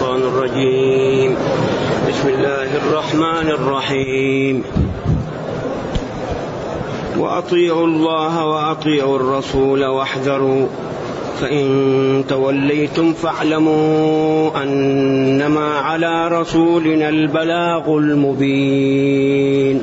الشيطان الرجيم. بسم الله الرحمن الرحيم. وأطيعوا الله وأطيعوا الرسول واحذروا. فإن توليتم فاعلموا أنما على رسولنا البلاغ المبين.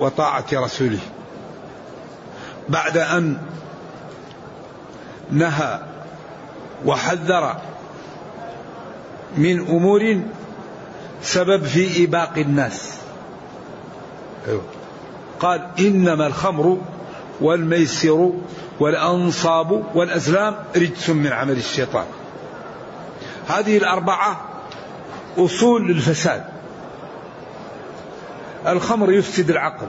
وطاعة رسوله. بعد أن نهى وحذر من أمور سبب في إباق الناس. أيوه. قال إنما الخمر والميسر والأنصاب والأزلام رجس من عمل الشيطان. هذه الأربعة أصول للفساد. الخمر يفسد العقل.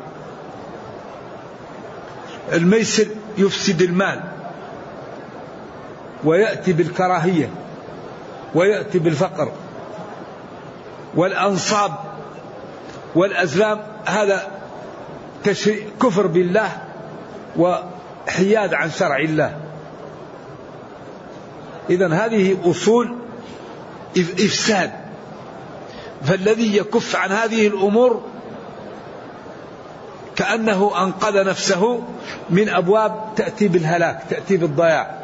الميسر يفسد المال. ويأتي بالكراهية. ويأتي بالفقر. والأنصاب. والأزلام. هذا كفر بالله وحياد عن شرع الله. إذا هذه أصول إفساد. فالذي يكف عن هذه الأمور كأنه أنقذ نفسه من أبواب تأتي بالهلاك تأتي بالضياع.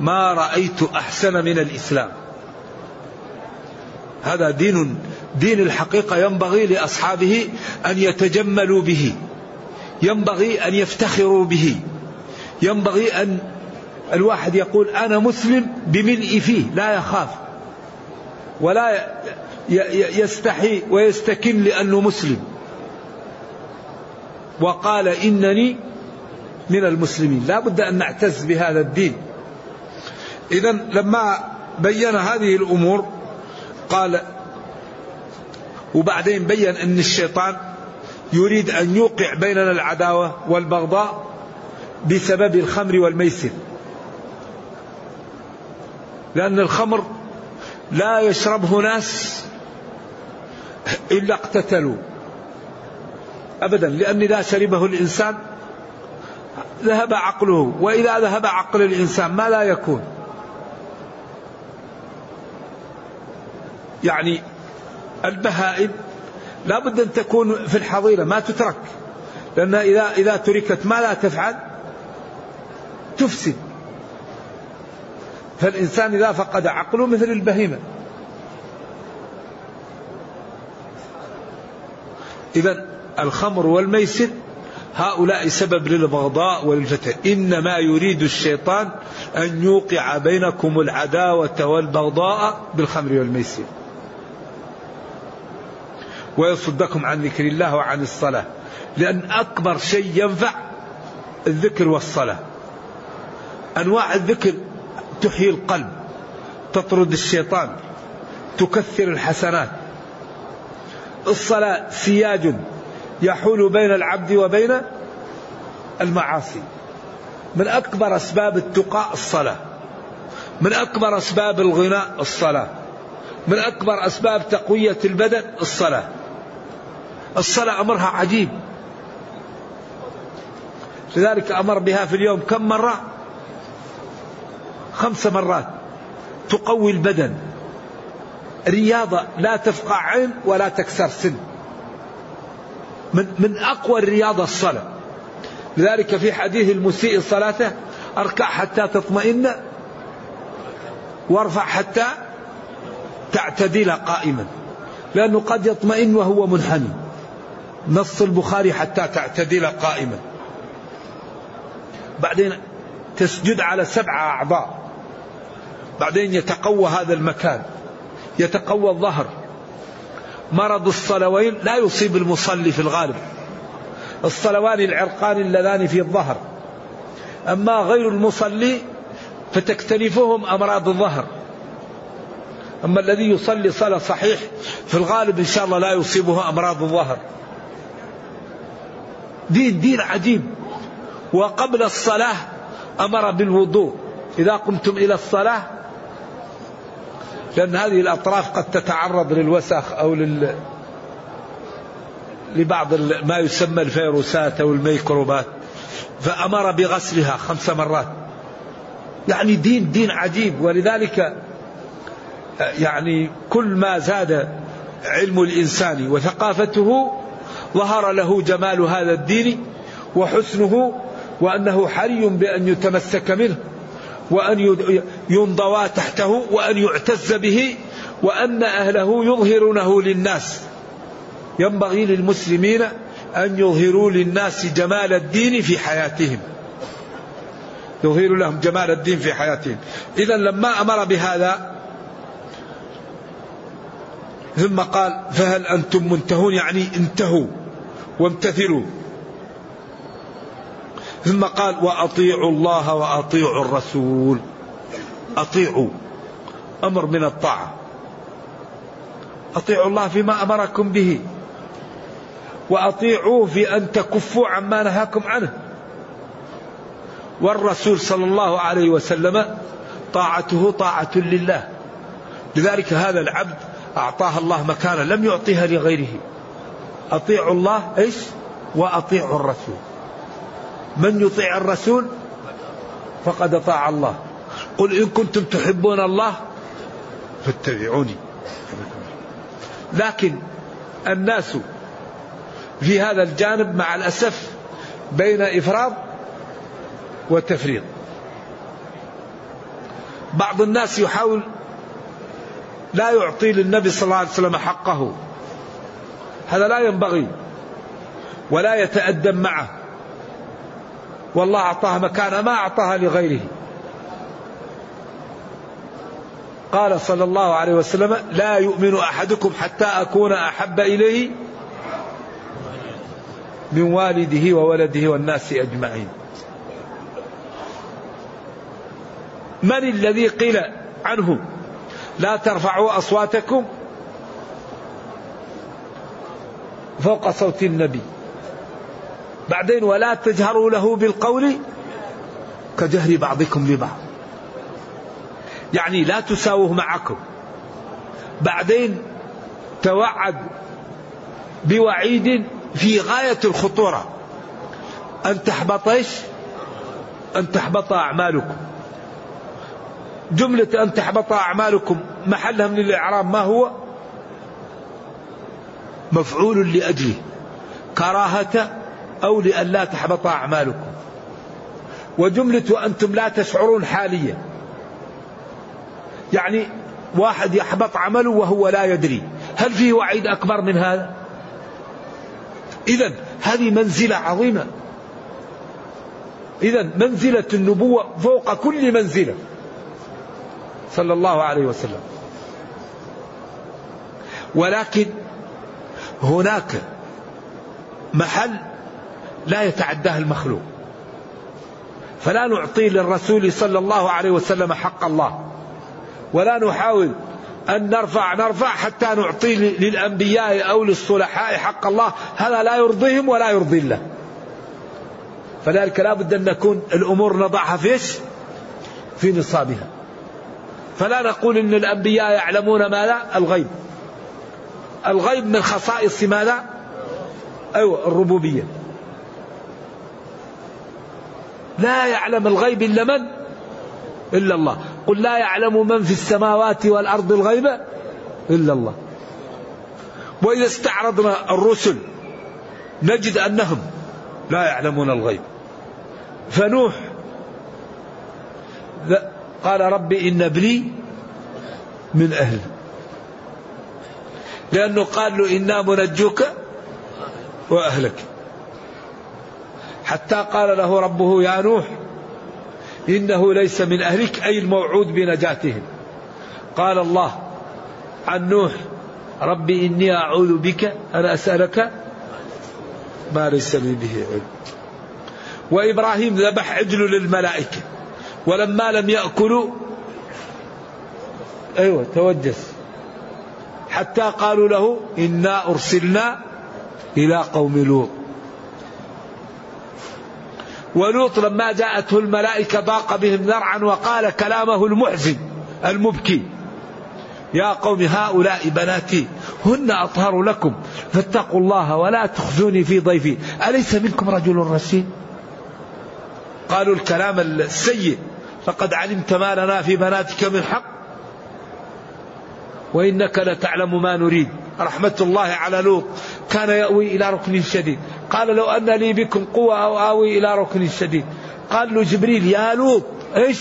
ما رأيت أحسن من الإسلام. هذا دين دين الحقيقة ينبغي لأصحابه أن يتجملوا به. ينبغي أن يفتخروا به. ينبغي أن الواحد يقول أنا مسلم بملء فيه لا يخاف. ولا يستحي ويستكن لأنه مسلم. وقال إنني من المسلمين. لا بد أن نعتز بهذا الدين. إذا لما بين هذه الأمور قال وبعدين بين أن الشيطان يريد أن يوقع بيننا العداوة والبغضاء بسبب الخمر والميسر. لأن الخمر لا يشربه ناس إلا اقتتلوا. أبدا لأن إذا شربه الإنسان ذهب عقله وإذا ذهب عقل الإنسان ما لا يكون. يعني البهائم لا بد أن تكون في الحظيرة ما تترك. لأن إذا إذا تركت ما لا تفعل تفسد. فالإنسان إذا فقد عقله مثل البهيمة. إذا الخمر والميسر هؤلاء سبب للبغضاء والفتن. إنما يريد الشيطان أن يوقع بينكم العداوة والبغضاء بالخمر والميسر. ويصدكم عن ذكر الله وعن الصلاة. لأن أكبر شيء ينفع الذكر والصلاة. أنواع الذكر تحيي القلب تطرد الشيطان تكثر الحسنات الصلاة سياج يحول بين العبد وبين المعاصي. من أكبر أسباب التقى الصلاة من أكبر أسباب الغناء الصلاة من أكبر أسباب تقوية البدن الصلاة. الصلاة أمرها عجيب. لذلك أمر بها في اليوم كم مرة؟ خمس مرات تقوي البدن. رياضة لا تفقع عين ولا تكسر سن. من من أقوى الرياضة الصلاة. لذلك في حديث المسيء صلاته أركع حتى تطمئن وارفع حتى تعتدل قائما. لأنه قد يطمئن وهو منحني. نص البخاري حتى تعتدل قائما. بعدين تسجد على سبعة أعضاء. بعدين يتقوى هذا المكان. يتقوى الظهر. مرض الصلوين لا يصيب المصلي في الغالب. الصلوان العرقان اللذان في الظهر. أما غير المصلي فتكتنفهم أمراض الظهر. أما الذي يصلي صلاة صحيح في الغالب إن شاء الله لا يصيبه أمراض الظهر. دين دين عجيب. وقبل الصلاة أمر بالوضوء. إذا قمتم إلى الصلاة لأن هذه الأطراف قد تتعرض للوسخ أو لل لبعض ما يسمى الفيروسات أو الميكروبات فأمر بغسلها خمس مرات. يعني دين دين عجيب. ولذلك يعني كل ما زاد علم الإنسان وثقافته ظهر له جمال هذا الدين وحسنه وأنه حري بأن يتمسك منه. وأن ينضوى تحته وأن يعتز به وأن أهله يظهرونه للناس. ينبغي للمسلمين أن يظهروا للناس جمال الدين في حياتهم. يظهر لهم جمال الدين في حياتهم. إذا لما أمر بهذا ثم قال فهل أنتم منتهون؟ يعني انتهوا وامتثلوا. ثم قال وأطيعوا الله وأطيعوا الرسول. أطيعوا. أمر من الطاعة. أطيعوا الله فيما أمركم به. وأطيعوه في أن تكفوا عما نهاكم عنه. والرسول صلى الله عليه وسلم طاعته طاعة لله. لذلك هذا العبد أعطاها الله مكانة لم يعطيها لغيره. أطيعوا الله إيش؟ وأطيعوا الرسول. من يطيع الرسول فقد أطاع الله. قل إن كنتم تحبون الله فاتبعوني. لكن الناس في هذا الجانب مع الأسف بين إفراط وتفريط. بعض الناس يحاول لا يعطي للنبي صلى الله عليه وسلم حقه. هذا لا ينبغي ولا يتأدب معه. والله أعطاها مكانة ما أعطاها لغيره. قال صلى الله عليه وسلم لا يؤمن أحدكم حتى أكون أحب إليه من والده وولده والناس أجمعين. من الذي قيل عنه لا ترفعوا أصواتكم فوق صوت النبي. بعدين ولا تجهروا له بالقول كجهر بعضكم لبعض يعني لا تساووه معكم. بعدين توعد بوعيد في غاية الخطورة. أن تحبط إيش؟ أن تحبط أعمالكم. جملة أن تحبط أعمالكم محلها من الإعراب ما هو؟ مفعول لأجله. كراهة أو لئلا تحبط أعمالكم. وجملة وأنتم لا تشعرون حاليا. يعني واحد يحبط عمله وهو لا يدري. هل فيه وعيد أكبر من هذا؟ إذا هذه منزلة عظيمة. إذا منزلة النبوة فوق كل منزلة. صلى الله عليه وسلم. ولكن هناك محل لا يتعداه المخلوق. فلا نعطي للرسول صلى الله عليه وسلم حق الله. ولا نحاول أن نرفع نرفع حتى نعطي للأنبياء أو للصلحاء حق الله. هذا لا يرضيهم ولا يرضي الله. فذلك لا بد أن نكون الأمور نضعها فيش في نصابها. فلا نقول أن الأنبياء يعلمون ماذا؟ الغيب. الغيب من خصائص ماذا؟ أيوة الربوبية. لا يعلم الغيب إلا من؟ إلا الله. قل لا يعلم من في السماوات والأرض الغيب إلا الله. وإذا استعرضنا الرسل نجد أنهم لا يعلمون الغيب. فنوح قال ربي إن ابني من أهل لأنه قال له إنا منجوك وأهلك. حتى قال له ربه يا نوح إنه ليس من أهلك أي الموعود بنجاتهم. قال الله عن نوح ربي إني أعوذ بك أن أسألك ما ليس لي به علم. وإبراهيم ذبح عجل للملائكة ولما لم يأكلوا أيوة توجس. حتى قالوا له إنا أرسلنا إلى قوم لوط. ولوط لما جاءته الملائكة ضاق بهم ذرعا وقال كلامه المحزن المبكي. يا قوم هؤلاء بناتي هن أطهر لكم فاتقوا الله ولا تخزوني في ضيفي. أليس منكم رجل رشيد؟ قالوا الكلام السيء فقد علمت ما لنا في بناتك من حق وإنك لتعلم ما نريد. رحمة الله على لوط كان يأوي إلى ركن شديد. قال لو أن لي بكم قوة أو آوي إلى ركن شديد. قال له جبريل يا لوط إيش؟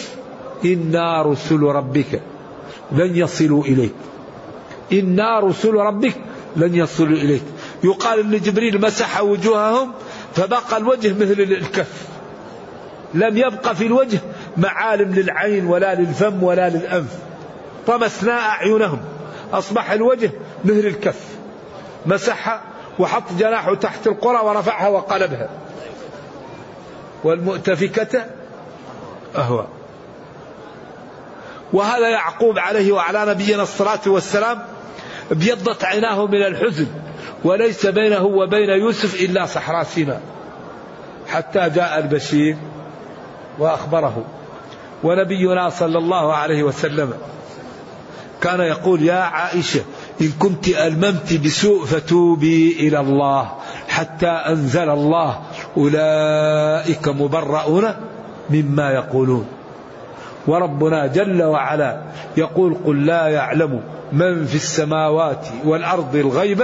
إنا رسل ربك لن يصلوا إليك. إنا رسل ربك لن يصلوا إليك. يقال أن جبريل مسح وجوههم فبقى الوجه مثل الكف. لم يبقى في الوجه معالم للعين ولا للفم ولا للأنف. طمسنا أعينهم أصبح الوجه مثل الكف. مسحها وحط جناحه تحت القرى ورفعها وقلبها. والمؤتفكة أهوى. وهذا يعقوب عليه وعلى نبينا الصلاة والسلام ابيضت عيناه من الحزن وليس بينه وبين يوسف إلا صحراء سيناء. حتى جاء البشير وأخبره. ونبينا صلى الله عليه وسلم كان يقول يا عائشة إن كنت ألممت بسوء فتوبي إلى الله حتى أنزل الله. أولئك مبرؤون مما يقولون. وربنا جل وعلا يقول قل لا يعلم من في السماوات والأرض الغيب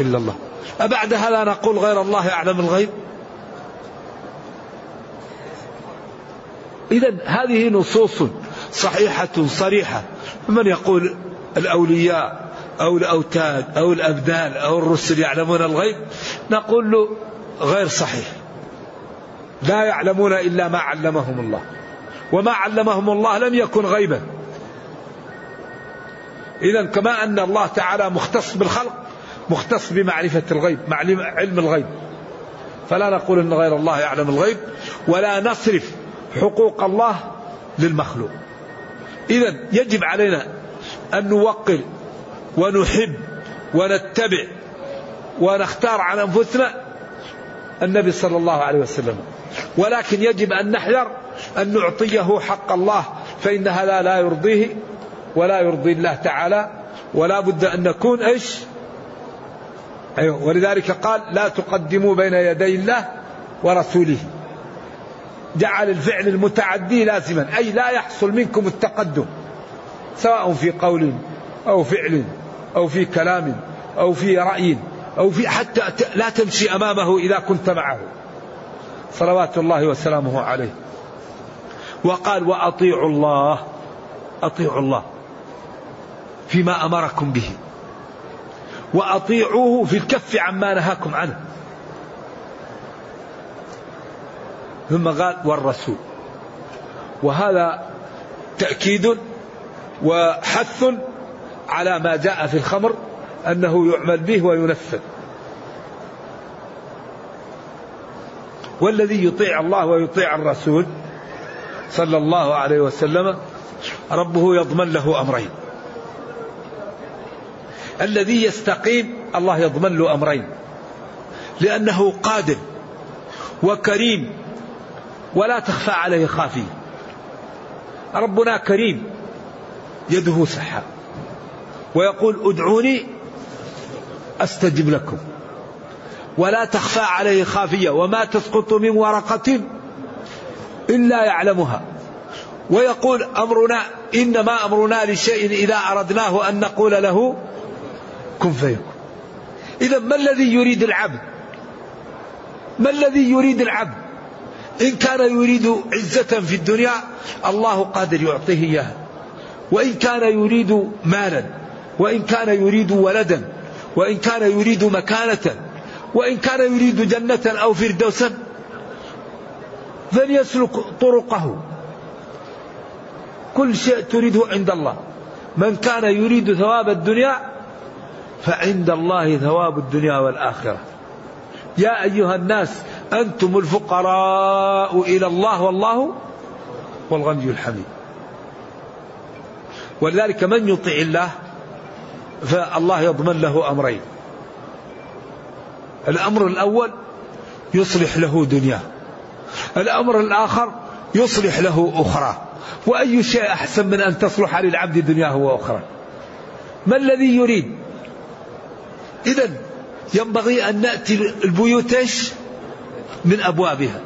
إلا الله. أبعد هذا نقول غير الله يعلم الغيب؟ إذا هذه نصوص صحيحة صريحة. من يقول الأولياء؟ أو الأوتاد أو الأبدان أو الرسل يعلمون الغيب نقول له غير صحيح. لا يعلمون إلا ما علمهم الله. وما علمهم الله لم يكن غيبا. إذا كما أن الله تعالى مختص بالخلق مختص بمعرفة الغيب علم الغيب. فلا نقول أن غير الله يعلم الغيب ولا نصرف حقوق الله للمخلوق. إذا يجب علينا أن نوقر ونحب ونتبع ونختار عن أنفسنا النبي صلى الله عليه وسلم. ولكن يجب أن نحذر أن نعطيه حق الله فإن هذا لا يرضيه ولا يرضي الله تعالى ولا بد أن نكون إيش؟ أيوه. ولذلك قال لا تقدموا بين يدي الله ورسوله. جعل الفعل المتعدي لازما أي لا يحصل منكم التقدم سواء في قول أو فعل. أو في كلام أو في رأي أو في حتى لا تمشي أمامه إذا كنت معه. صلوات الله وسلامه عليه. وقال وأطيعوا الله أطيعوا الله فيما أمركم به. وأطيعوه في الكف عما نهاكم عنه. ثم قال والرسول. وهذا تأكيد وحث على ما جاء في الخمر أنه يعمل به وينفذ. والذي يطيع الله ويطيع الرسول صلى الله عليه وسلم ربه يضمن له أمرين. الذي يستقيم الله يضمن له أمرين. لأنه قادر وكريم ولا تخفى عليه خافية. ربنا كريم يده سحاب. ويقول ادعوني أستجب لكم ولا تخفى عليه خافية وما تسقط من ورقة إلا يعلمها ويقول أمرنا إنما أمرنا لشيء إذا أردناه أن نقول له كن فيكون. إذا ما الذي يريد العبد؟ ما الذي يريد العبد؟ إن كان يريد عزة في الدنيا الله قادر يعطيه إياها. وإن كان يريد مالا وإن كان يريد ولدا وإن كان يريد مكانة وإن كان يريد جنة أو فردوسا فليسلك طرقه. كل شيء تريده عند الله. من كان يريد ثواب الدنيا فعند الله ثواب الدنيا والآخرة. يا أيها الناس أنتم الفقراء إلى الله والله والغني الحميد. ولذلك من يطع الله فالله يضمن له أمرين. الأمر الأول يصلح له دنياه. الأمر الآخر يصلح له أخرى وأي شيء أحسن من أن تصلح للعبد دنياه وأخرى ما الذي يريد؟ إذا ينبغي أن نأتي البيوت من أبوابها.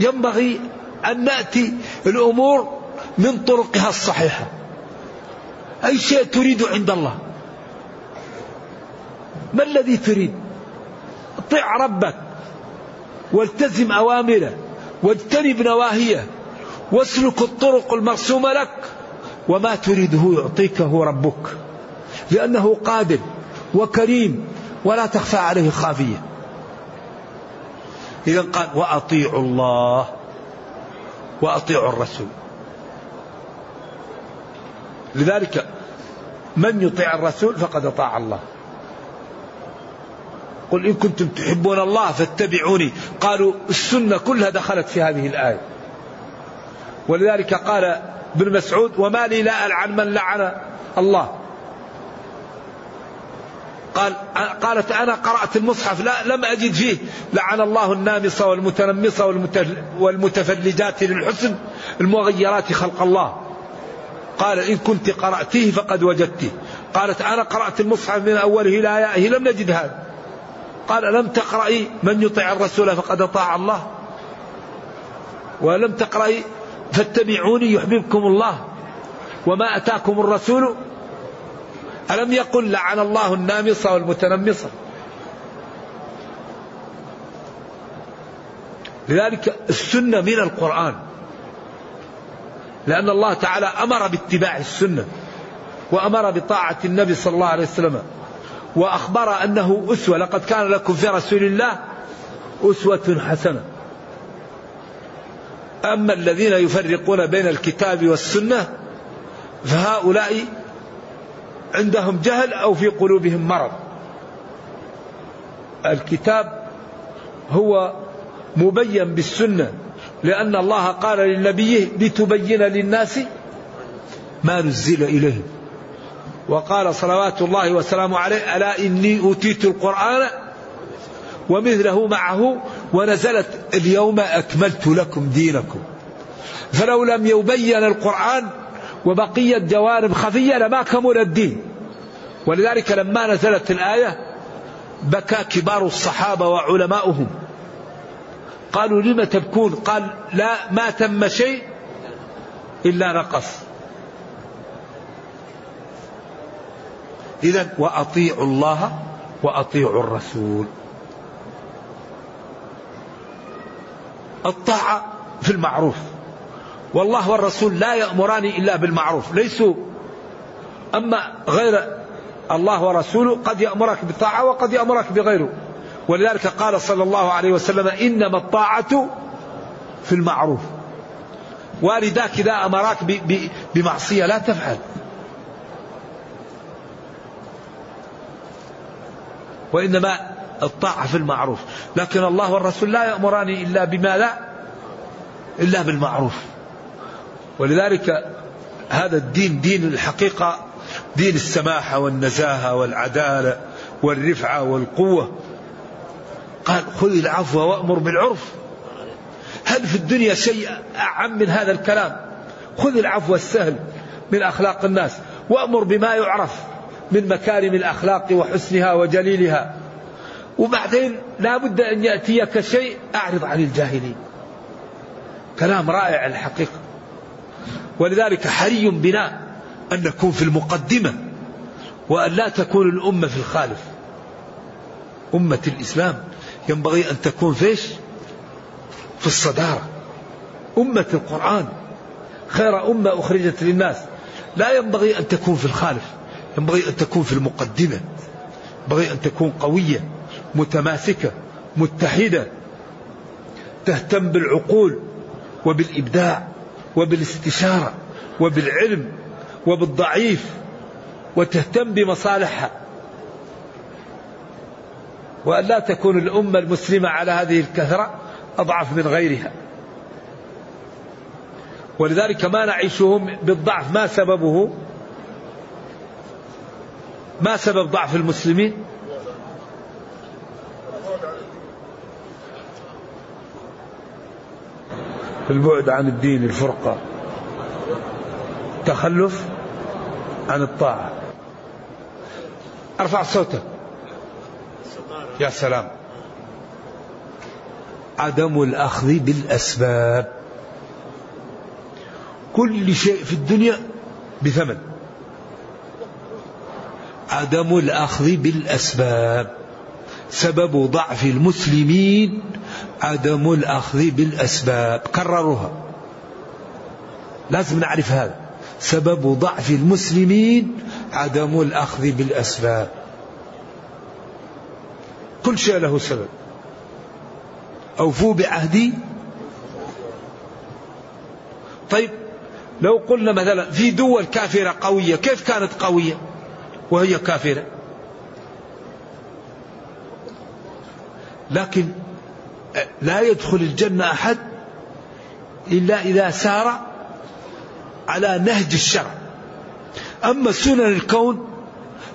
ينبغي أن نأتي الأمور من طرقها الصحيحة. أي شيء تريد عند الله. ما الذي تريد؟ طع ربك والتزم أوامره واجتنب نواهيه واسلك الطرق المرسومة لك. وما تريده يعطيكه ربك لأنه قادر وكريم ولا تخفى عليه خافية. إذا قال وأطيعوا الله وأطيعوا الرسول. لذلك من يطيع الرسول فقد أطاع الله. قل إن كنتم تحبون الله فاتبعوني. قالوا السنة كلها دخلت في هذه الآية. ولذلك قال ابن مسعود وما لي لا ألعن من لعن الله. قال قالت أنا قرأت المصحف لا لم أجد فيه. لعن الله النامصة والمتنمصة والمتفلجات للحسن المغيرات خلق الله. قال إن كنت قرأتيه فقد وجدته. قالت أنا قرأت المصحف من أوله إلى آيائه لم نجد هذا. قال لم تقرأي من يطيع الرسول فقد أطاع الله. ولم تقرأي فاتبعوني يحببكم الله وما أتاكم الرسول. ألم يقل لعن الله النامصة والمتنمصة؟ لذلك السنة من القرآن. لأن الله تعالى أمر باتباع السنة وأمر بطاعة النبي صلى الله عليه وسلم وأخبر أنه أسوة لقد كان لكم في رسول الله أسوة حسنة. أما الذين يفرقون بين الكتاب والسنة فهؤلاء عندهم جهل أو في قلوبهم مرض. الكتاب هو مبين بالسنة لأن الله قال لنبيه لتبين للناس ما نزل إليهم. وقال صلوات الله وسلامه عليه ألا إني أوتيت القرآن ومثله معه ونزلت اليوم أكملت لكم دينكم. فلو لم يبين القرآن وبقية جوانب خفية لما كمل الدين. ولذلك لما نزلت الآية بكى كبار الصحابة وعلماؤهم. قالوا لم تبكون؟ قال لا ما تم شيء إلا نقص إذا وأطيعوا الله وأطيعوا الرسول. الطاعة في المعروف. والله والرسول لا يأمران إلا بالمعروف ليسوا. أما غير الله ورسوله قد يأمرك بالطاعة وقد يأمرك بغيره. ولذلك قال صلى الله عليه وسلم إنما الطاعة في المعروف. والداك إذا أمراك بمعصية لا تفعل. وإنما الطاعة في المعروف. لكن الله والرسول لا يأمران إلا بما لا إلا بالمعروف. ولذلك هذا الدين دين الحقيقة دين السماحة والنزاهة والعدالة والرفعة والقوة. قال خذ العفو وأمر بالعرف. هل في الدنيا شيء أعم من هذا الكلام؟ خذ العفو السهل من أخلاق الناس وأمر بما يعرف من مكارم الأخلاق وحسنها وجليلها. وبعدين لا بد أن يأتيك شيء أعرض عن الجاهلين. كلام رائع الحقيقة. ولذلك حري بنا أن نكون في المقدمة وأن لا تكون الأمة في الخالف. أمة الإسلام. ينبغي أن تكون فيش في الصدارة. أمة القرآن. خير أمة أخرجت للناس. لا ينبغي أن تكون في الخالف. ينبغي أن تكون في المقدمة. ينبغي أن تكون قوية متماسكة متحدة. تهتم بالعقول وبالإبداع وبالاستشارة وبالعلم وبالضعيف. وتهتم بمصالحها. وأن لا تكون الأمة المسلمة على هذه الكثرة أضعف من غيرها. ولذلك ما نعيشه بالضعف ما سببه؟ ما سبب ضعف المسلمين؟ البعد عن الدين الفرقة. تخلف عن الطاعة. أرفع صوتك. يا سلام. عدم الأخذ بالأسباب. كل شيء في الدنيا بثمن. عدم الأخذ بالأسباب. سبب ضعف المسلمين عدم الأخذ بالأسباب. كرروها. لازم نعرف هذا. سبب ضعف المسلمين عدم الأخذ بالأسباب. كل شيء له سبب. أوفوا بعهدي. طيب لو قلنا مثلا في دول كافرة قوية كيف كانت قوية؟ وهي كافرة. لكن لا يدخل الجنة أحد إلا إذا سار على نهج الشرع. أما سنن الكون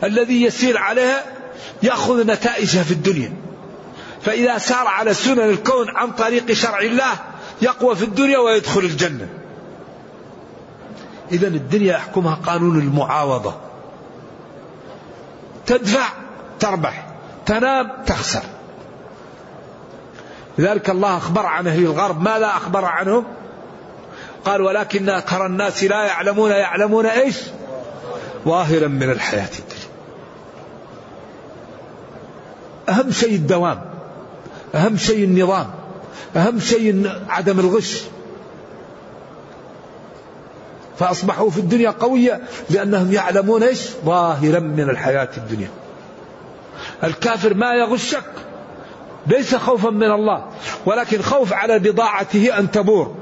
الذي يسير عليها يأخذ نتائجها في الدنيا. فإذا سار على سنن الكون عن طريق شرع الله يقوى في الدنيا ويدخل الجنة. إذا الدنيا يحكمها قانون المعاوضة. تدفع تربح. تنام تخسر. لذلك الله أخبر عن أهل الغرب. ماذا أخبر عنهم؟ قال ولكن أكثر الناس لا يعلمون يعلمون إيش؟ ظاهرا من الحياة الدنيا. أهم شيء الدوام أهم شيء النظام أهم شيء عدم الغش. فأصبحوا في الدنيا قوية لأنهم يعلمون إيش؟ ظاهرا من الحياة الدنيا. الكافر ما يغشك ليس خوفا من الله ولكن خوف على بضاعته أن تبور.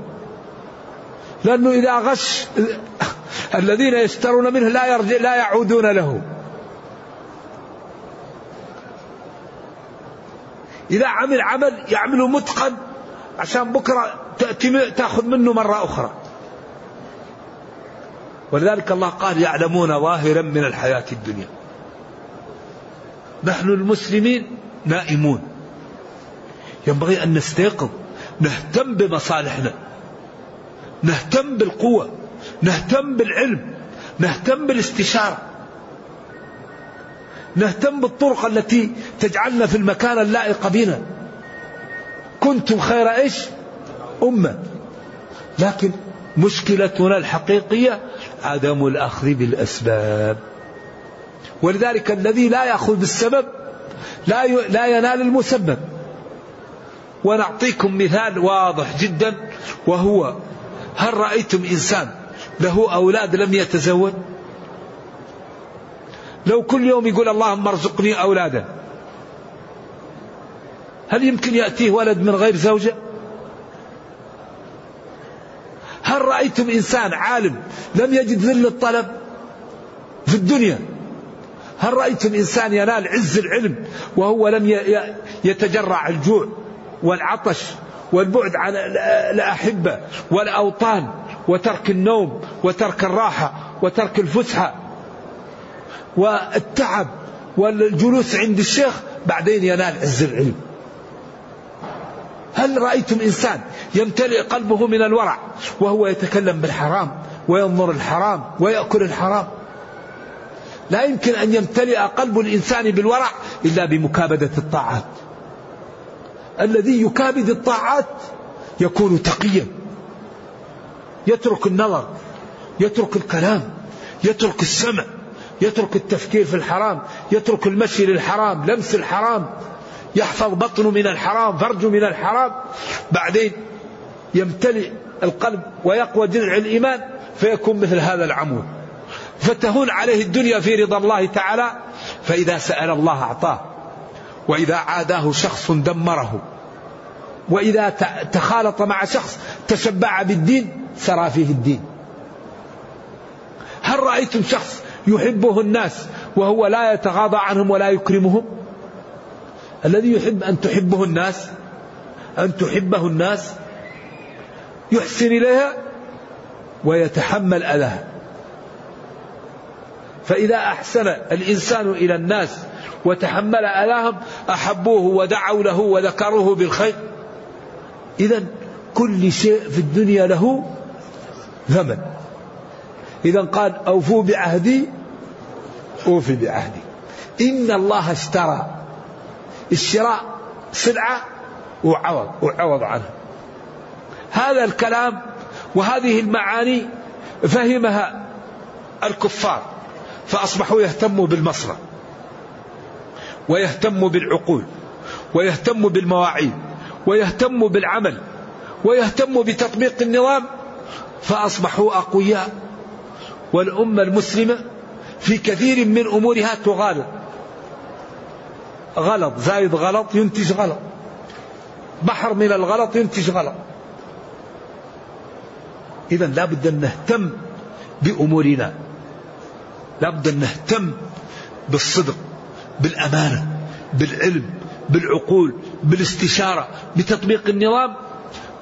لأنه إذا غش الذين يشترون منه لا يرجع لا يعودون له. إذا عمل عمل يعمله متقن عشان بكرة تأتي تأخذ منه مرة أخرى. ولذلك الله قال يعلمون ظاهرا من الحياة الدنيا. نحن المسلمين نائمون. ينبغي أن نستيقظ نهتم بمصالحنا نهتم بالقوة نهتم بالعلم نهتم بالاستشارة. نهتم بالطرق التي تجعلنا في المكان اللائق بنا. كنتم خير إيش؟ أمة. لكن مشكلتنا الحقيقية عدم الأخذ بالأسباب. ولذلك الذي لا يأخذ بالسبب لا لا ينال المسبب. ونعطيكم مثال واضح جدا وهو هل رأيتم إنسان له أولاد لم يتزوج؟ لو كل يوم يقول اللهم ارزقني أولادا هل يمكن يأتيه ولد من غير زوجة؟ هل رأيتم إنسان عالم لم يجد ذل الطلب في الدنيا؟ هل رأيتم إنسان ينال عز العلم وهو لم يتجرع الجوع والعطش والبعد عن الأحبة والأوطان وترك النوم وترك الراحة وترك الفسحة؟ والتعب والجلوس عند الشيخ بعدين ينال عز العلم. هل رأيتم إنسان يمتلئ قلبه من الورع وهو يتكلم بالحرام وينظر الحرام ويأكل الحرام؟ لا يمكن أن يمتلئ قلب الإنسان بالورع إلا بمكابدة الطاعات. الذي يكابد الطاعات يكون تقيا يترك النظر يترك الكلام يترك السمع. يترك التفكير في الحرام يترك المشي للحرام لمس الحرام يحفظ بطنه من الحرام فرجه من الحرام. بعدين يمتلئ القلب ويقوى جذع الإيمان فيكون مثل هذا العمود. فتهون عليه الدنيا في رضا الله تعالى فإذا سأل الله أعطاه. وإذا عاداه شخص دمره. وإذا تخالط مع شخص تشبع بالدين سرى فيه الدين. هل رأيتم شخص يحبه الناس وهو لا يتغاضى عنهم ولا يكرمهم؟ الذي يحب أن تحبه الناس أن تحبه الناس يحسن إليها ويتحمل أذاها. فإذا أحسن الإنسان إلى الناس وتحمل أذاهم أحبوه ودعوا له وذكروه بالخير. إذا كل شيء في الدنيا له ثمن. إذا قال أوفوا بعهدي أوفي بعهدي. إن الله اشترى الشراء سلعة وعوض وعوض عنها. هذا الكلام وهذه المعاني فهمها الكفار فأصبحوا يهتموا بالمصرف ويهتموا بالعقول ويهتموا بالمواعيد ويهتموا بالعمل ويهتموا بتطبيق النظام فأصبحوا أقوياء. والأمة المسلمة في كثير من أمورها تغالط. غلط زايد غلط ينتج غلط. بحر من الغلط ينتج غلط. إذا لابد أن نهتم بأمورنا. لابد أن نهتم بالصدق بالأمانة بالعلم بالعقول بالاستشارة بتطبيق النظام.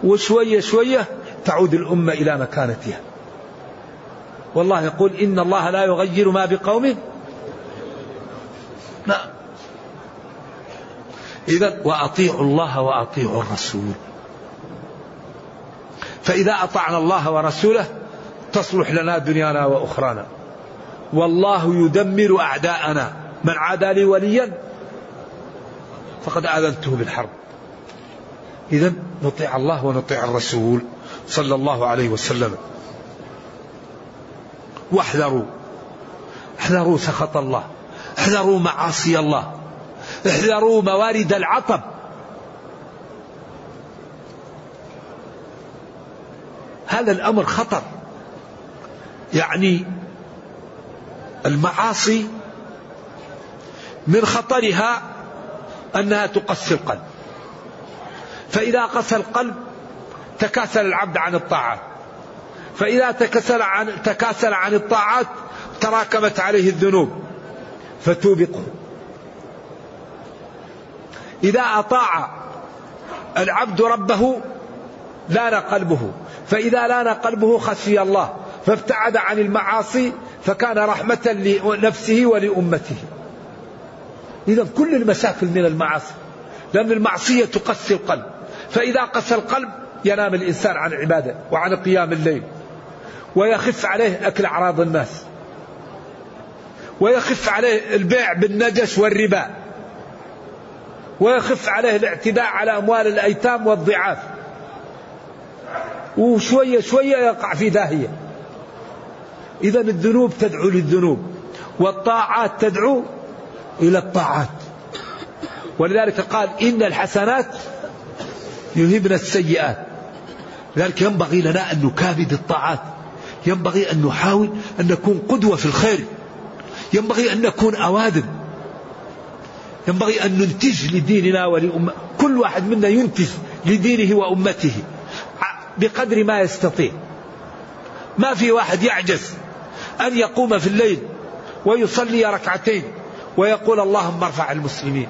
وشوية شوية تعود الأمة إلى مكانتها. والله يقول إن الله لا يغير ما بقوم نعم. إذا وأطيعوا الله وأطيعوا الرسول. فإذا أطعنا الله ورسوله تصلح لنا دنيانا وأخرانا. والله يدمر أعداءنا. من عادى لي وليا فقد آذنته بالحرب. إذا نطيع الله ونطيع الرسول صلى الله عليه وسلم. واحذروا. احذروا سخط الله. احذروا معاصي الله. احذروا موارد العطب. هذا الأمر خطر. يعني المعاصي من خطرها أنها تقسي القلب. فإذا قسى القلب تكاسل العبد عن الطاعات. فإذا تكاسل عن تكاسل عن الطاعات تراكمت عليه الذنوب. فتوبقه إذا أطاع العبد ربه لأن قلبه. فإذا لأن قلبه خشي الله. فابتعد عن المعاصي فكان رحمة لنفسه ولأمته. إذا كل المشاكل من المعاصي. لأن المعصية تقسي القلب. فإذا قسى القلب ينام الإنسان عن عبادة وعن قيام الليل. ويخف عليه أكل أعراض الناس ويخف عليه البيع بالنجش والربا. ويخف عليه الاعتداء على أموال الأيتام والضعاف. وشوية شوية يقع في داهية. إذا الذنوب تدعو للذنوب والطاعات تدعو إلى الطاعات. ولذلك قال إن الحسنات يذهبن السيئات. لذلك ينبغي لنا أن نكابد الطاعات. ينبغي أن نحاول أن نكون قدوة في الخير. ينبغي أن نكون أوادم ينبغي أن ننتج لديننا ولأمة كل واحد منا ينتج لدينه وأمته بقدر ما يستطيع. ما في واحد يعجز أن يقوم في الليل ويصلي ركعتين ويقول اللهم ارفع المسلمين.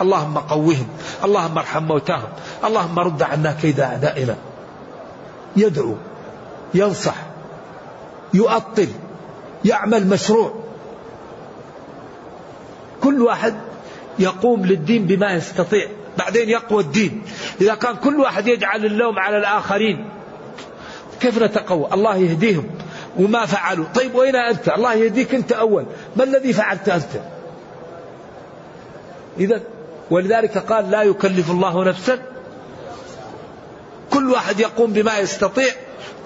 اللهم قوهم. اللهم ارحم موتاهم. اللهم رد عنا كيد أعدائنا. يدعو ينصح يؤطل يعمل مشروع. كل واحد يقوم للدين بما يستطيع بعدين يقوى الدين. إذا كان كل واحد يجعل اللوم على الآخرين كيف نتقوى؟ الله يهديهم. وما فعلوا. طيب وين أنت؟ الله يهديك أنت أول. ما الذي فعلت أنت؟ إذا ولذلك قال لا يكلف الله نفسا. كل واحد يقوم بما يستطيع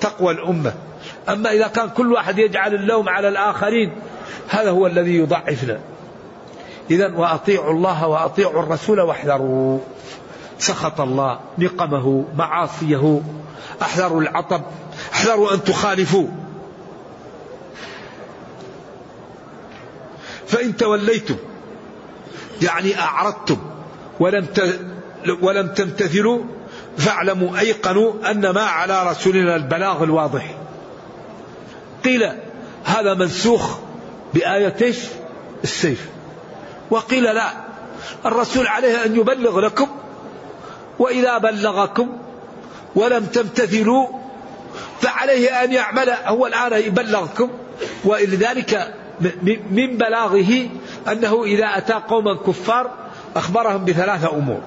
تقوى الأمة. أما إذا كان كل واحد يجعل اللوم على الآخرين هذا هو الذي يضعفنا. إذا وأطيعوا الله وأطيعوا الرسول واحذروا. سخط الله نقمه معاصيه أحذروا العطب أحذروا أن تخالفوا. فإن توليتم يعني أعرضتم ولم ولم تمتثلوا فاعلموا أيقنوا أن ما على رسولنا البلاغ الواضح. قيل هذا منسوخ بآية؟ السيف. وقيل لا الرسول عليه أن يبلغ لكم وإذا بلغكم ولم تمتثلوا فعليه أن يعمل هو الآن يبلغكم ولذلك من بلاغه أنه إذا أتى قوما كفار أخبرهم بثلاثة أمور.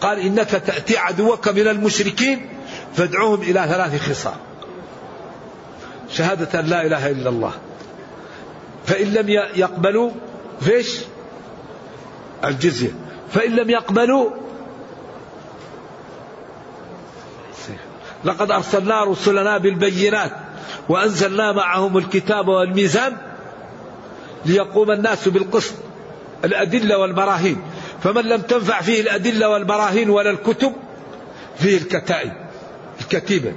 قال إنك تأتي عدوك من المشركين فادعوهم إلى ثلاث خصال شهادة لا إله إلا الله. فإن لم يقبلوا فيش الجزية. فإن لم يقبلوا لقد أرسلنا رسلنا بالبينات وأنزلنا معهم الكتاب والميزان ليقوم الناس بالقسط الأدلة والبراهين. فمن لم تنفع فيه الأدلة والبراهين ولا الكتب فيه الكتائب الكتيبة.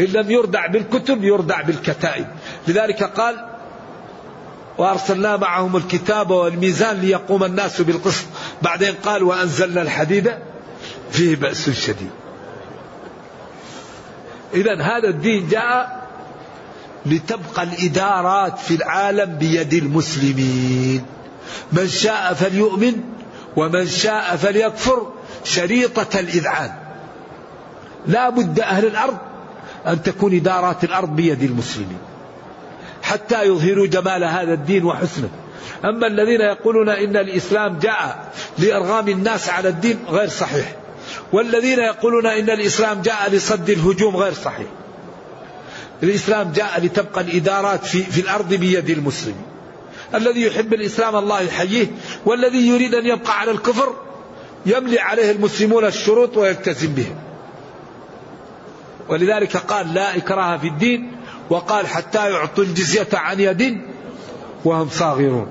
إن لم يردع بالكتب يردع بالكتائب. لذلك قال وأرسلنا معهم الكتاب والميزان ليقوم الناس بالقسط. بعدين قال وأنزلنا الحديد فيه بأس شديد. إذا هذا الدين جاء لتبقى الإدارات في العالم بيد المسلمين. من شاء فليؤمن ومن شاء فليكفر. شريطة الإذعان. لا بد أهل الأرض أن تكون إدارات الأرض بيد المسلمين حتى يظهروا جمال هذا الدين وحسنه. أما الذين يقولون إن الإسلام جاء لإرغام الناس على الدين غير صحيح والذين يقولون إن الإسلام جاء لصد الهجوم غير صحيح. الإسلام جاء لتبقى الإدارات في, في الأرض بيد المسلمين. الذي يحب الإسلام الله يحييه والذي يريد أن يبقى على الكفر يملي عليه المسلمون الشروط ويلتزم بهم. ولذلك قال لا إكراه في الدين وقال حتى يعطوا الجزية عن يد وهم صاغرون.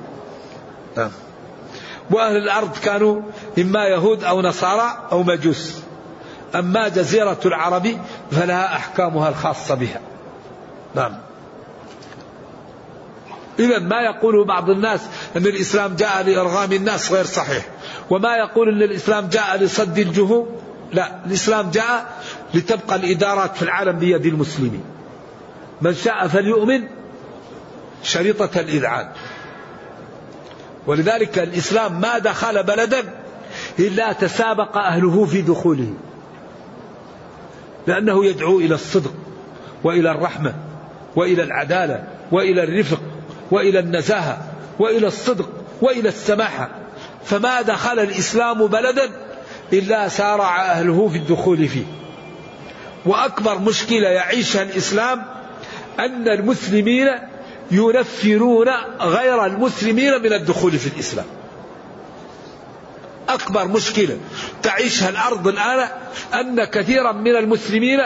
نعم. وأهل الأرض كانوا إما يهود أو نصارى أو مجوس. أما جزيرة العرب فلها أحكامها الخاصة بها. نعم. إذا ما يقوله بعض الناس أن الإسلام جاء لإرغام الناس غير صحيح وما يقول أن الإسلام جاء لصد الجهوم لا الإسلام جاء لتبقى الإدارات في العالم بيد المسلمين. من شاء فليؤمن شريطة الإذعان. ولذلك الإسلام ما دخل بلدا إلا تسابق أهله في دخوله لأنه يدعو إلى الصدق وإلى الرحمة وإلى العدالة وإلى الرفق وإلى النزاهة وإلى الصدق وإلى السماحة. فما دخل الإسلام بلدا إلا سارع أهله في الدخول فيه. وأكبر مشكلة يعيشها الإسلام أن المسلمين ينفرون غير المسلمين من الدخول في الإسلام. أكبر مشكلة تعيشها الأرض الآن أن كثيرا من المسلمين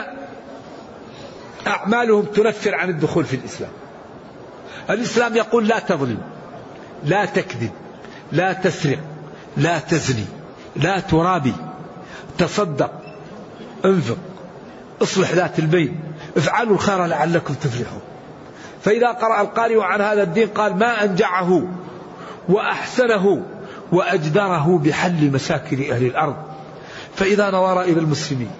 أعمالهم تنفر عن الدخول في الإسلام. الإسلام يقول لا تظلم لا تكذب لا تسرق لا تزني لا ترابي تصدق انفق. اصلح ذات البين. افعلوا الخير لعلكم تفلحون. فإذا قرأ القارئ عن هذا الدين قال ما أنجعه وأحسنه وأجدره بحل مشاكل أهل الأرض. فإذا نظر إلى المسلمين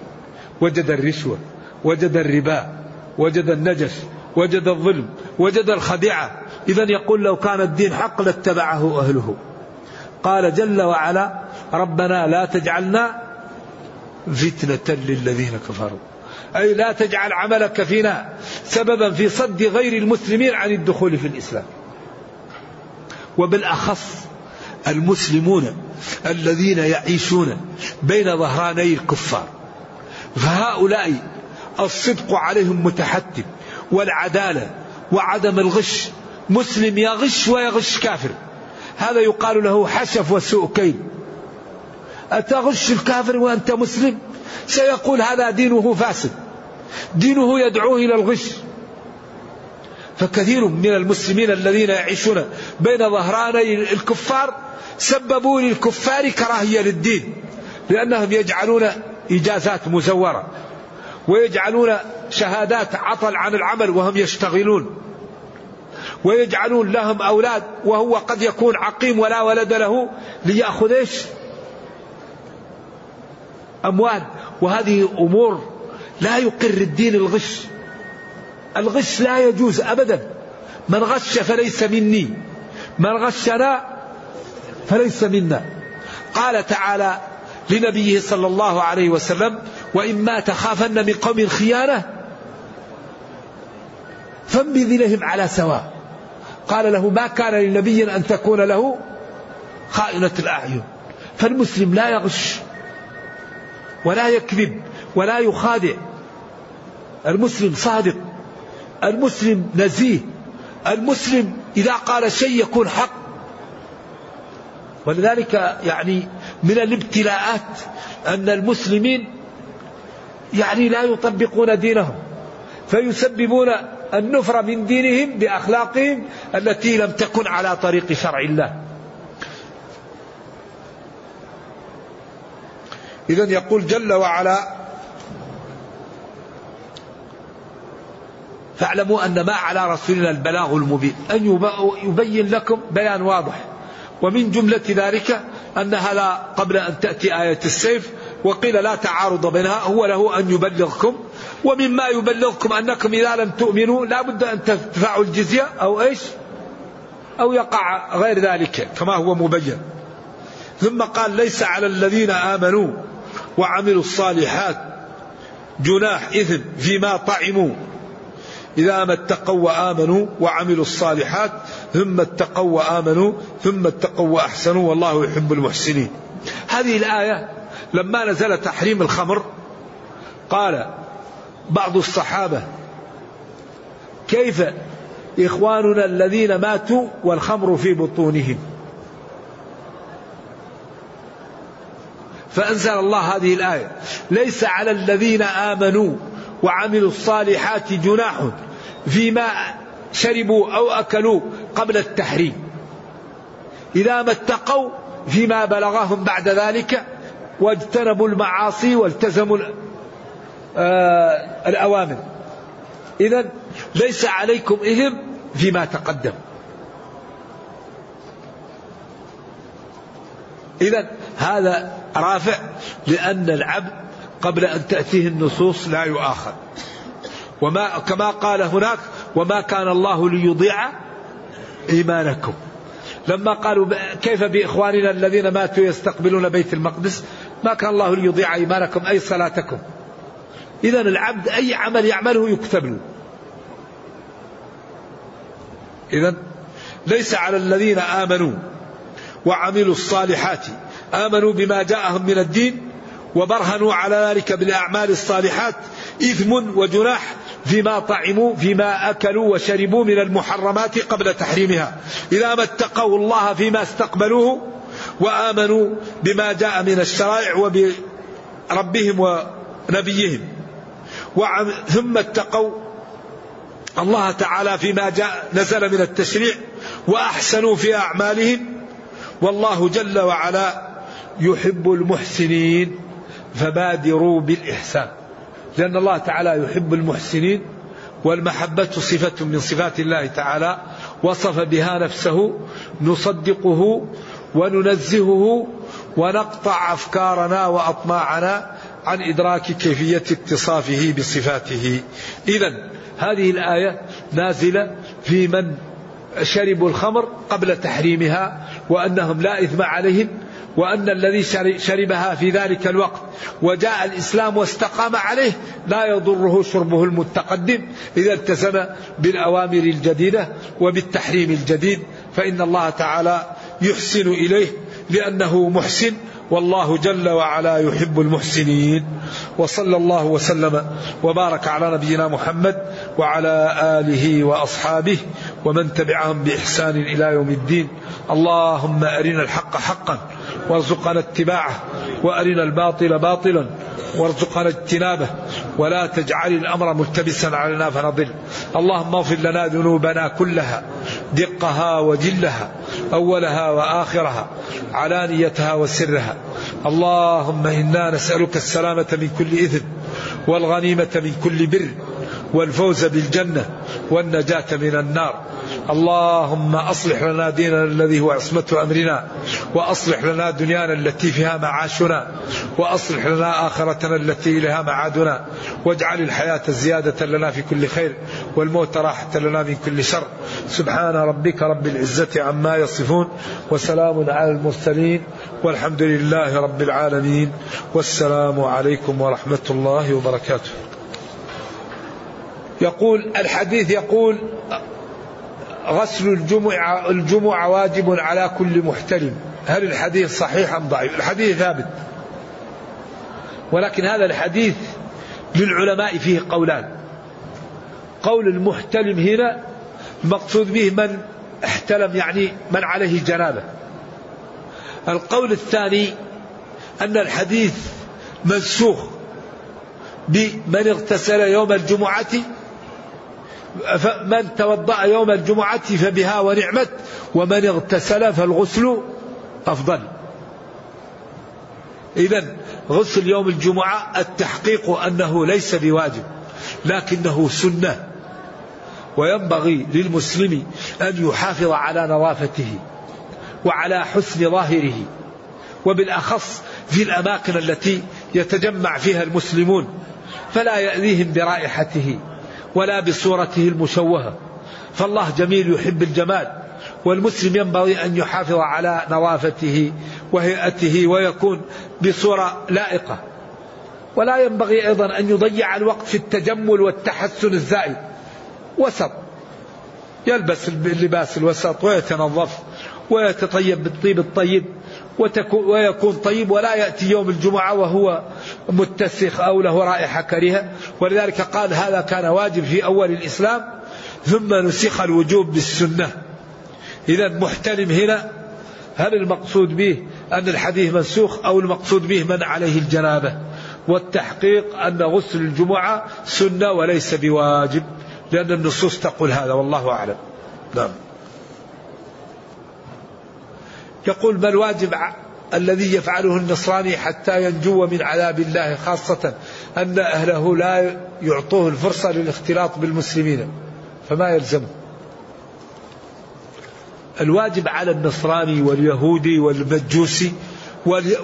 وجد الرشوة وجد الربا وجد النجش وجد الظلم وجد الخديعة. إذا يقول لو كان الدين حق لاتبعه أهله. قال جل وعلا ربنا لا تجعلنا فتنة للذين كفروا. أي لا تجعل عملك فينا سببا في صد غير المسلمين عن الدخول في الإسلام. وبالأخص المسلمون الذين يعيشون بين ظهراني الكفار. فهؤلاء الصدق عليهم متحتم والعدالة وعدم الغش مسلم يغش ويغش كافر. هذا يقال له حشف وسوء كيد. أتغش الكافر وأنت مسلم؟ سيقول هذا دينه فاسد. دينه يدعوه إلى الغش. فكثير من المسلمين الذين يعيشون بين ظهراني الكفار سببوا للكفار كراهية للدين لأنهم يجعلون إجازات مزورة ويجعلون شهادات عطل عن العمل وهم يشتغلون ويجعلون لهم أولاد وهو قد يكون عقيم ولا ولد له ليأخذ إيش؟ أموال. وهذه أمور لا يقر الدين الغش. الغش لا يجوز أبدا. من غش فليس مني. من غشنا فليس منا. قال تعالى لنبيه صلى الله عليه وسلم وإما تخافن من قوم خيانة فانبذ لهم على سواء. قال له ما كان لنبي أن تكون له خائنة الأعين. فالمسلم لا يغش. ولا يكذب ولا يخادع. المسلم صادق المسلم نزيه المسلم إذا قال شيء يكون حق. ولذلك يعني من الابتلاءات أن المسلمين يعني لا يطبقون دينهم فيسببون النفر من دينهم بأخلاقهم التي لم تكن على طريق شرع الله. إذا يقول جل وعلا فاعلموا أن ما على رسولنا البلاغ المبين. أن يبين لكم بيان واضح. ومن جملة ذلك أنها لا قبل أن تأتي آية السيف وقيل لا تعارض بينها هو له أن يبلغكم. ومما يبلغكم أنكم إذا لم تؤمنوا لا بد أن تدفعوا الجزية أو إيش؟ أو يقع غير ذلك كما هو مبين. ثم قال ليس على الذين آمنوا. وعملوا الصالحات جناح إثم فيما طعموا. إذا ما اتقوا وآمنوا وعملوا الصالحات ثم اتقوا وآمنوا ثم اتقوا وأحسنوا والله يحب المحسنين. هذه الآية لما نزل تحريم الخمر قال بعض الصحابة كيف إخواننا الذين ماتوا والخمر في بطونهم؟ فأنزل الله هذه الآية. ليس على الذين آمنوا وعملوا الصالحات جناح فيما شربوا أو أكلوا قبل التحريم. إذا ما اتقوا فيما بلغهم بعد ذلك واجتنبوا المعاصي والتزموا آه، الأوامر. إذا ليس عليكم إثم فيما تقدم. إذا هذا رافع لأن العبد قبل أن تأتيه النصوص لا يؤاخذ. وما كما قال هناك وما كان الله ليضيع إيمانكم. لما قالوا كيف بإخواننا الذين ماتوا يستقبلون بيت المقدس؟ ما كان الله ليضيع إيمانكم أي صلاتكم. إذا العبد أي عمل يعمله يكتب له إذا ليس على الذين آمنوا وعملوا الصالحات. آمنوا بما جاءهم من الدين وبرهنوا على ذلك بالأعمال الصالحات إثم وجناح فيما طعموا فيما أكلوا وشربوا من المحرمات قبل تحريمها. إذا ما اتقوا الله فيما استقبلوه وآمنوا بما جاء من الشرائع وبربهم ونبيهم. ثم اتقوا الله تعالى فيما جاء نزل من التشريع وأحسنوا في أعمالهم. والله جل وعلا يحب المحسنين فبادروا بالإحسان. لأن الله تعالى يحب المحسنين والمحبة صفة من صفات الله تعالى. وصف بها نفسه نصدقه وننزهه ونقطع أفكارنا وأطماعنا عن إدراك كيفية اتصافه بصفاته. إذا هذه الآية نازلة في من شربوا الخمر قبل تحريمها وأنهم لا إثم عليهم وأن الذي شربها في ذلك الوقت وجاء الإسلام واستقام عليه لا يضره شربه المتقدم إذا التزم بالأوامر الجديدة وبالتحريم الجديد فإن الله تعالى يحسن إليه لأنه محسن والله جل وعلا يحب المحسنين وصلى الله وسلم وبارك على نبينا محمد وعلى آله وأصحابه ومن تبعهم بإحسان إلى يوم الدين. اللهم أرنا الحق حقا وارزقنا اتباعه وأرنا الباطل باطلا وارزقنا اجتنابه ولا تجعل الأمر ملتبسا علينا فنضل. اللهم اغفر لنا ذنوبنا كلها دقها وجلها أولها وآخرها علانيتها وسرها. اللهم إنا نسألك السلامة من كل إثم والغنيمة من كل بر والفوز بالجنة والنجاة من النار. اللهم أصلح لنا ديننا الذي هو عصمة أمرنا وأصلح لنا دنيانا التي فيها معاشنا وأصلح لنا آخرتنا التي إليها معادنا واجعل الحياة زيادة لنا في كل خير والموت راحة لنا من كل شر. سبحان ربك رب العزة عما يصفون وسلام على المرسلين والحمد لله رب العالمين والسلام عليكم ورحمة الله وبركاته. يقول الحديث يقول غسل الجمعة, الجمعة واجب على كل محتلم هل الحديث صحيح أم ضعيف؟ الحديث ثابت. ولكن هذا الحديث للعلماء فيه قولان. قول المحتلم هنا المقصود به من احتلم يعني من عليه جنابة. القول الثاني أن الحديث منسوخ بمن اغتسل يوم الجمعة من توضأ يوم الجمعة فبها ونعمت ومن اغتسل فالغسل أفضل. إذا غسل يوم الجمعة التحقيق أنه ليس بواجب لكنه سنة وينبغي للمسلم أن يحافظ على نظافته وعلى حسن ظاهره وبالأخص في الأماكن التي يتجمع فيها المسلمون فلا يأذيهم برائحته. ولا بصورته المشوهة. فالله جميل يحب الجمال والمسلم ينبغي أن يحافظ على نظافته وهيئته ويكون بصورة لائقة. ولا ينبغي أيضا أن يضيع الوقت في التجمل والتحسن الزائد. وسط. يلبس اللباس الوسط ويتنظف ويتطيب بالطيب الطيب. ويكون طيب ولا يأتي يوم الجمعة وهو متسخ أو له رائحة كريهة. ولذلك قال هذا كان واجب في أول الإسلام. ثم نسخ الوجوب بالسنة. إذا محتلم هنا. هل المقصود به أن الحديث منسوخ أو المقصود به من عليه الجنابة؟ والتحقيق أن غسل الجمعة سنة وليس بواجب. لأن النصوص تقول هذا والله أعلم. نعم. يقول ما الواجب الذي يفعله النصراني حتى ينجو من عذاب الله خاصة أن أهله لا يعطوه الفرصة للاختلاط بالمسلمين فما يلزمه. الواجب على النصراني واليهودي والمجوسي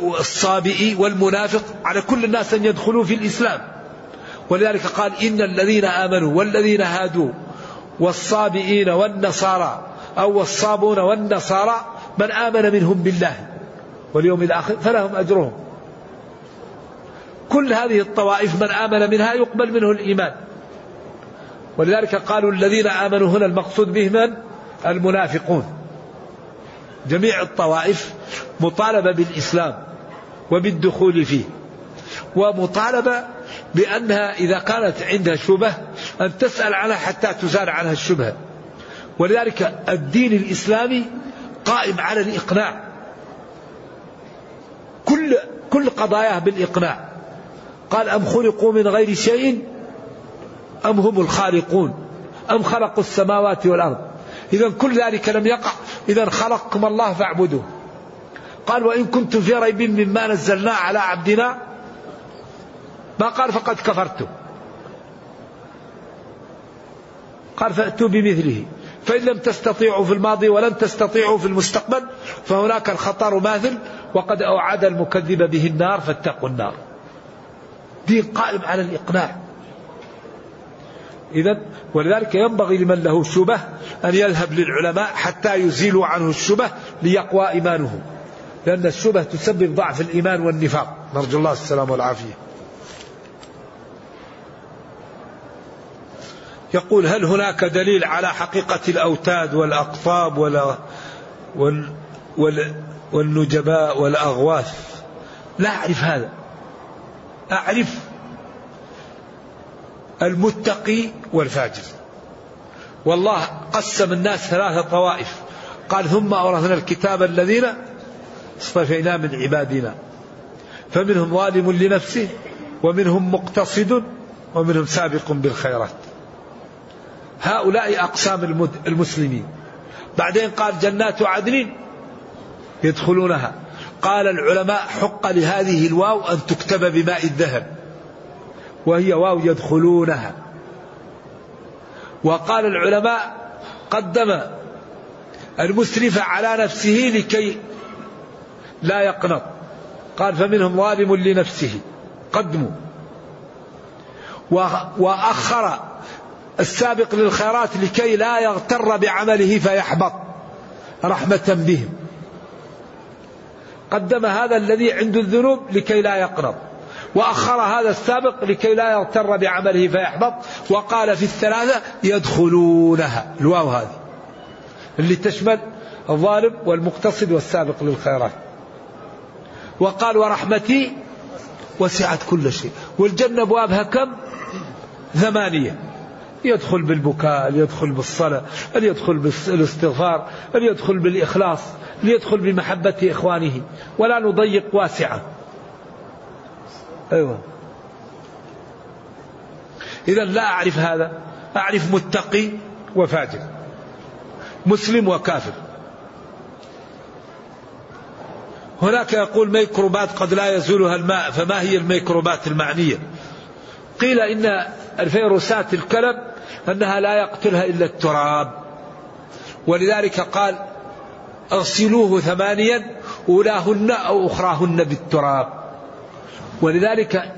والصابئي والمنافق على كل الناس أن يدخلوا في الإسلام. ولذلك قال إن الذين آمنوا والذين هادوا والصابئين والنصارى أو الصابون والنصارى من آمن منهم بالله واليوم الآخر فلهم أجرهم. كل هذه الطوائف من آمن منها يقبل منه الإيمان. ولذلك قالوا الذين آمنوا هنا المقصود به من؟ المنافقون. جميع الطوائف مطالبة بالإسلام وبالدخول فيه ومطالبة بأنها إذا كانت عندها شبه أن تسأل عنها حتى تزال عنها الشبهة. ولذلك الدين الإسلامي قائم على الإقناع. كل كل قضاياه بالإقناع. قال أم خلقوا من غير شيء؟ أم هم الخالقون؟ أم خلقوا السماوات والأرض؟ إذا كل ذلك لم يقع. إذا خلقكم الله فاعبدوه. قال وإن كنتم في ريب مما نزلنا على عبدنا ما قال فقد كفرتم. قال فأتوا بمثله. فإن لم تستطيعوا في الماضي ولن تستطيعوا في المستقبل فهناك الخطر ماثل وقد أوعد المكذب به النار فاتقوا النار. دين قائم على الإقناع. إذا ولذلك ينبغي لمن له شبه أن يذهب للعلماء حتى يزيلوا عنه الشبه ليقوى إيمانه. لأن الشبه تسبب ضعف الإيمان والنفاق. نرجو الله السلام والعافية. يقول هل هناك دليل على حقيقة الأوتاد والأقطاب وال وال وال والنجباء والأغواث؟ لا أعرف هذا. أعرف المتقي والفاجر. والله قسم الناس ثلاثة طوائف. قال ثم أورثنا الكتاب الذين اصطفينا من عبادنا. فمنهم ظالم لنفسه ومنهم مقتصد ومنهم سابق بالخيرات. هؤلاء أقسام المسلمين. بعدين قال جنات عدن يدخلونها. قال العلماء حق لهذه الواو أن تكتب بماء الذهب. وهي واو يدخلونها. وقال العلماء قدم المسرف على نفسه لكي لا يقنط. قال فمنهم ظالم لنفسه. قدموا. وأخر السابق للخيرات لكي لا يغتر بعمله فيحبط رحمة بهم. قدم هذا الذي عنده الذنوب لكي لا يقنط وأخر هذا السابق لكي لا يغتر بعمله فيحبط وقال في الثلاثة يدخلونها. الواو هذه. اللي تشمل الظالم والمقتصد والسابق للخيرات. وقال ورحمتي وسعت كل شيء. والجنة أبوابها كم؟ ثمانية. يدخل بالبكاء يدخل بالصلاة يدخل بالاستغفار يدخل بالإخلاص ليدخل بمحبة إخوانه. ولا نضيق واسعة. أيوة. إذا لا أعرف هذا. أعرف متقي وفاجر. مسلم وكافر. هناك يقول ميكروبات قد لا يزولها الماء فما هي الميكروبات المعنية؟ قيل إن الفيروسات الكلب أنها لا يقتلها إلا التراب. ولذلك قال اغسلوه ثمانيا أولاهن أو أخراهن بالتراب. ولذلك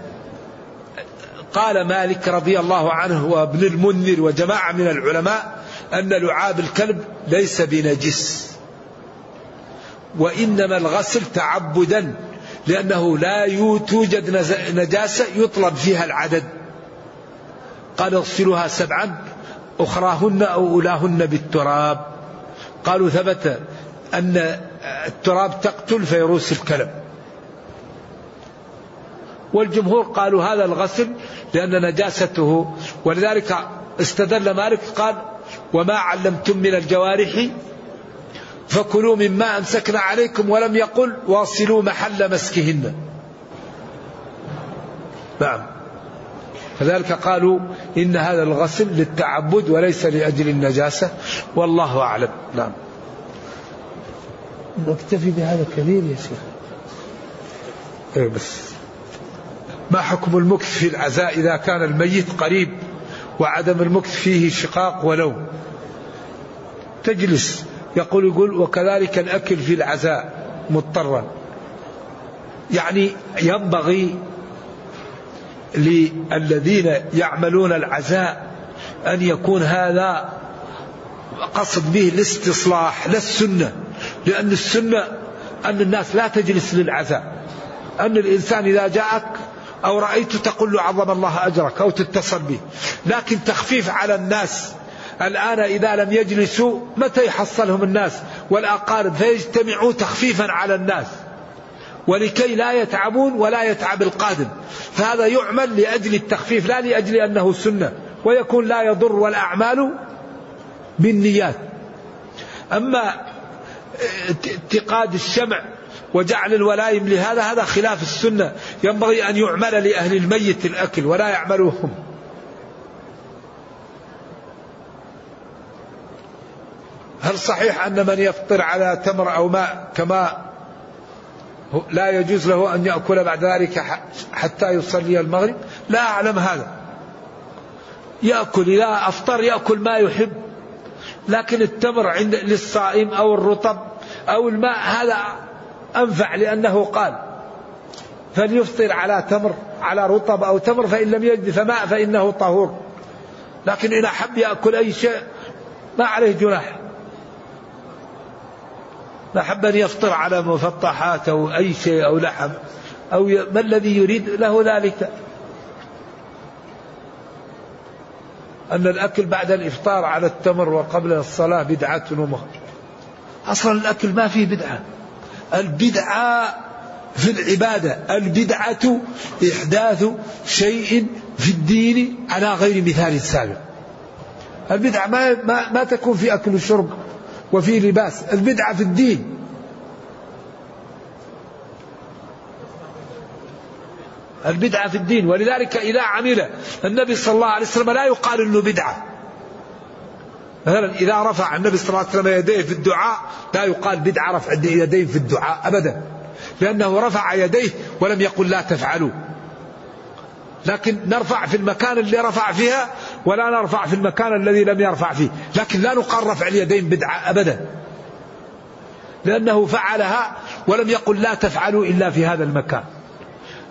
قال مالك رضي الله عنه وابن المنذر وجماعة من العلماء أن لعاب الكلب ليس بنجس وإنما الغسل تعبدا لأنه لا توجد نجاسة يطلب فيها العدد. قال اغسلوها سبعا أخراهن أو أولاهن بالتراب. قالوا ثبت أن التراب تقتل فيروس الكلب. والجمهور قالوا هذا الغسل لأن نجاسته ولذلك استدل مالك قال وما علمتم من الجوارح فكلوا مما أمسكنا عليكم ولم يقل واصلوا محل مسكهن. نعم. فذلك قالوا إن هذا الغسل للتعبد وليس لأجل النجاسة. والله أعلم. نعم. نكتفي بهذا كثير يا شيخ. إيه بس. ما حكم المكث في العزاء إذا كان الميت قريب وعدم المكث فيه شقاق ولو تجلس. يقول يقول وكذلك الأكل في العزاء مضطرا. يعني ينبغي للذين يعملون العزاء أن يكون هذا قصد به الاستصلاح لا السنة لأن السنة أن الناس لا تجلس للعزاء. أن الإنسان إذا جاءك أو رأيت تقول له عظم الله أجرك أو تتصل به. لكن تخفيف على الناس. الآن إذا لم يجلسوا متى يحصلهم الناس؟ والأقارب فيجتمعوا تخفيفا على الناس. ولكي لا يتعبون ولا يتعب القادم. فهذا يعمل لأجل التخفيف لا لأجل أنه سنة ويكون لا يضر والأعمال بالنيات. أما اتقاد الشمع وجعل الولايم لهذا هذا خلاف السنة. ينبغي أن يعمل لأهل الميت الأكل ولا يعملوهم. هل صحيح أن من يفطر على تمر أو ماء كما لا يجوز له أن يأكل بعد ذلك حتى يصلي المغرب. لا أعلم هذا. يأكل إذا أفطر يأكل ما يحب. لكن التمر عند للصائم أو الرطب أو الماء هذا أنفع لأنه قال فليفطر على تمر على رطب أو تمر فإن لم يجد فماء فإنه طهور. لكن إن أحب يأكل أي شيء ما عليه جناح. أحب أن يفطر على مفطحات أو أي شيء أو لحم أو ما الذي يريد له ذلك؟ أن الأكل بعد الإفطار على التمر وقبل الصلاة بدعة ومخ أصلا الأكل ما فيه بدعة. البدعة في العبادة البدعة إحداث شيء في الدين على غير مثال سابق. البدعة ما, ما, ما تكون في أكل وشرب. وفي لباس. البدعة في الدين. البدعة في الدين. ولذلك إذا عمل النبي صلى الله عليه وسلم لا يقال أنه بدعة. مثلا إذا رفع النبي صلى الله عليه وسلم يديه في الدعاء لا يقال بدعة رفع يديه في الدعاء أبدا. لأنه رفع يديه ولم يقل لا تفعلوا. لكن نرفع في المكان اللي رفع فيها ولا نرفع في المكان الذي لم يرفع فيه لكن لا نقال رفع اليدين بدعة أبدا. لأنه فعلها ولم يقل لا تفعلوا إلا في هذا المكان.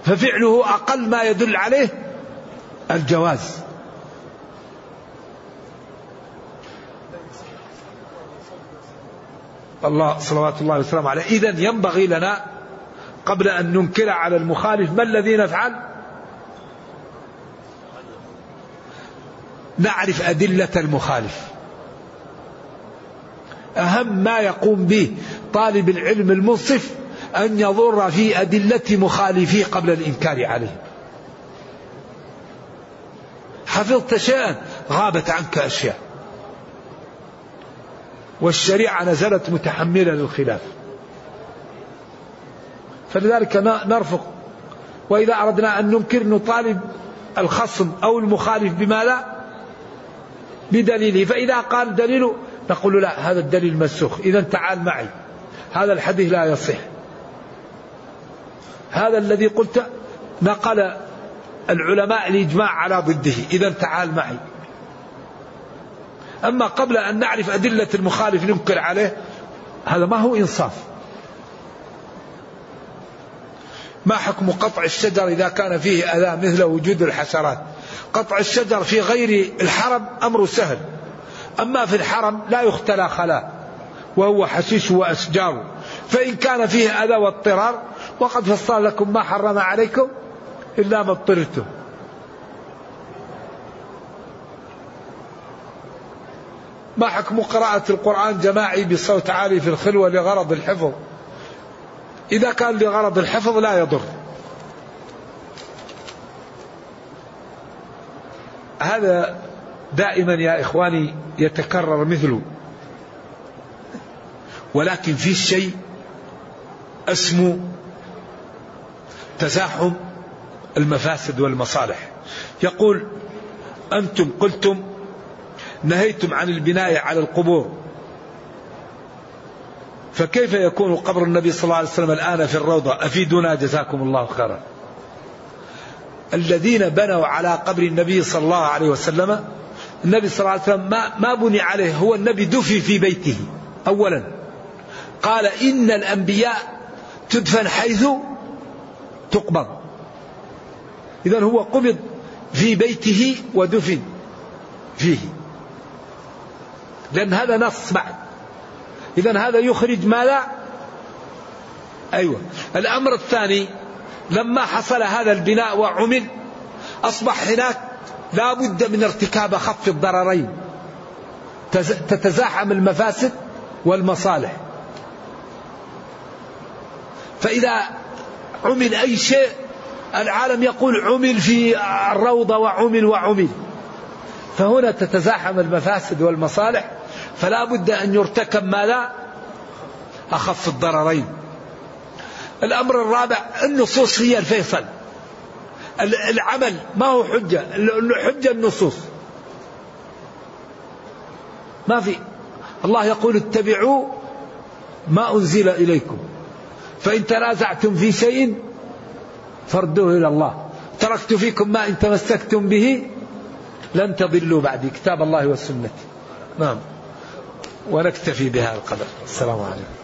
ففعله أقل ما يدل عليه الجواز. الله صلوات الله وسلامه عليه. إذا ينبغي لنا قبل أن ننكر على المخالف ما الذي نفعل؟ نعرف أدلة المخالف. أهم ما يقوم به طالب العلم المنصف أن يضر في أدلة مخالفيه قبل الإنكار عليه. حفظت شيئا غابت عنك أشياء. والشريعة نزلت متحملة للخلاف. فلذلك نرفق. وإذا أردنا أن ننكر نطالب الخصم أو المخالف بما لا بدليله. فإذا قال دليله نقول لا هذا الدليل مسوخ إذا تعال معي. هذا الحديث لا يصح. هذا الذي قلت نقل العلماء الإجماع على ضده. إذا تعال معي. أما قبل أن نعرف أدلة المخالف ننكر عليه هذا ما هو إنصاف. ما حكم قطع الشجر إذا كان فيه أذى مثل وجود الحشرات؟ قطع الشجر في غير الحرم أمر سهل. أما في الحرم لا يختلى خلاء وهو حشيش وأشجار. فإن كان فيه أذى واضطرار وقد فصل لكم ما حرم عليكم إلا ما اضطررتم. ما حكم قراءة القرآن جماعي بصوت عالي في الخلوة لغرض الحفظ؟ إذا كان لغرض الحفظ لا يضر. هذا دائما يا إخواني يتكرر مثله. ولكن في شيء اسمه تزاحم المفاسد والمصالح. يقول أنتم قلتم نهيتم عن البناء على القبور. فكيف يكون قبر النبي صلى الله عليه وسلم الآن في الروضة؟ أفيدونا جزاكم الله خيرا. الذين بنوا على قبر النبي صلى الله عليه وسلم. النبي صلى الله عليه وسلم ما, ما بني عليه هو النبي دفي في بيته أولا. قال إن الأنبياء تدفن حيث تقبض. إذا هو قبض في بيته ودفن فيه. لأن هذا نص بعد. إذا هذا يخرج ما لا أيوة. الأمر الثاني لما حصل هذا البناء وعمل أصبح هناك لا بد من ارتكاب خف الضررين. تتزاحم المفاسد والمصالح. فإذا عمل أي شيء العالم يقول عمل في الروضة وعمل وعمل. فهنا تتزاحم المفاسد والمصالح فلا بد أن يرتكب ما لا أخف الضررين. الأمر الرابع النصوص هي الفيصل. العمل ما هو حجة؟ الحجة النصوص. ما في. الله يقول اتبعوا ما أنزل إليكم. فإن تنازعتم في شيء فردوه إلى الله. تركت فيكم ما إن تمسكتم به لن تضلوا بعدي. كتاب الله والسنة. نعم. ونكتفي بهذا القدر. السلام عليكم.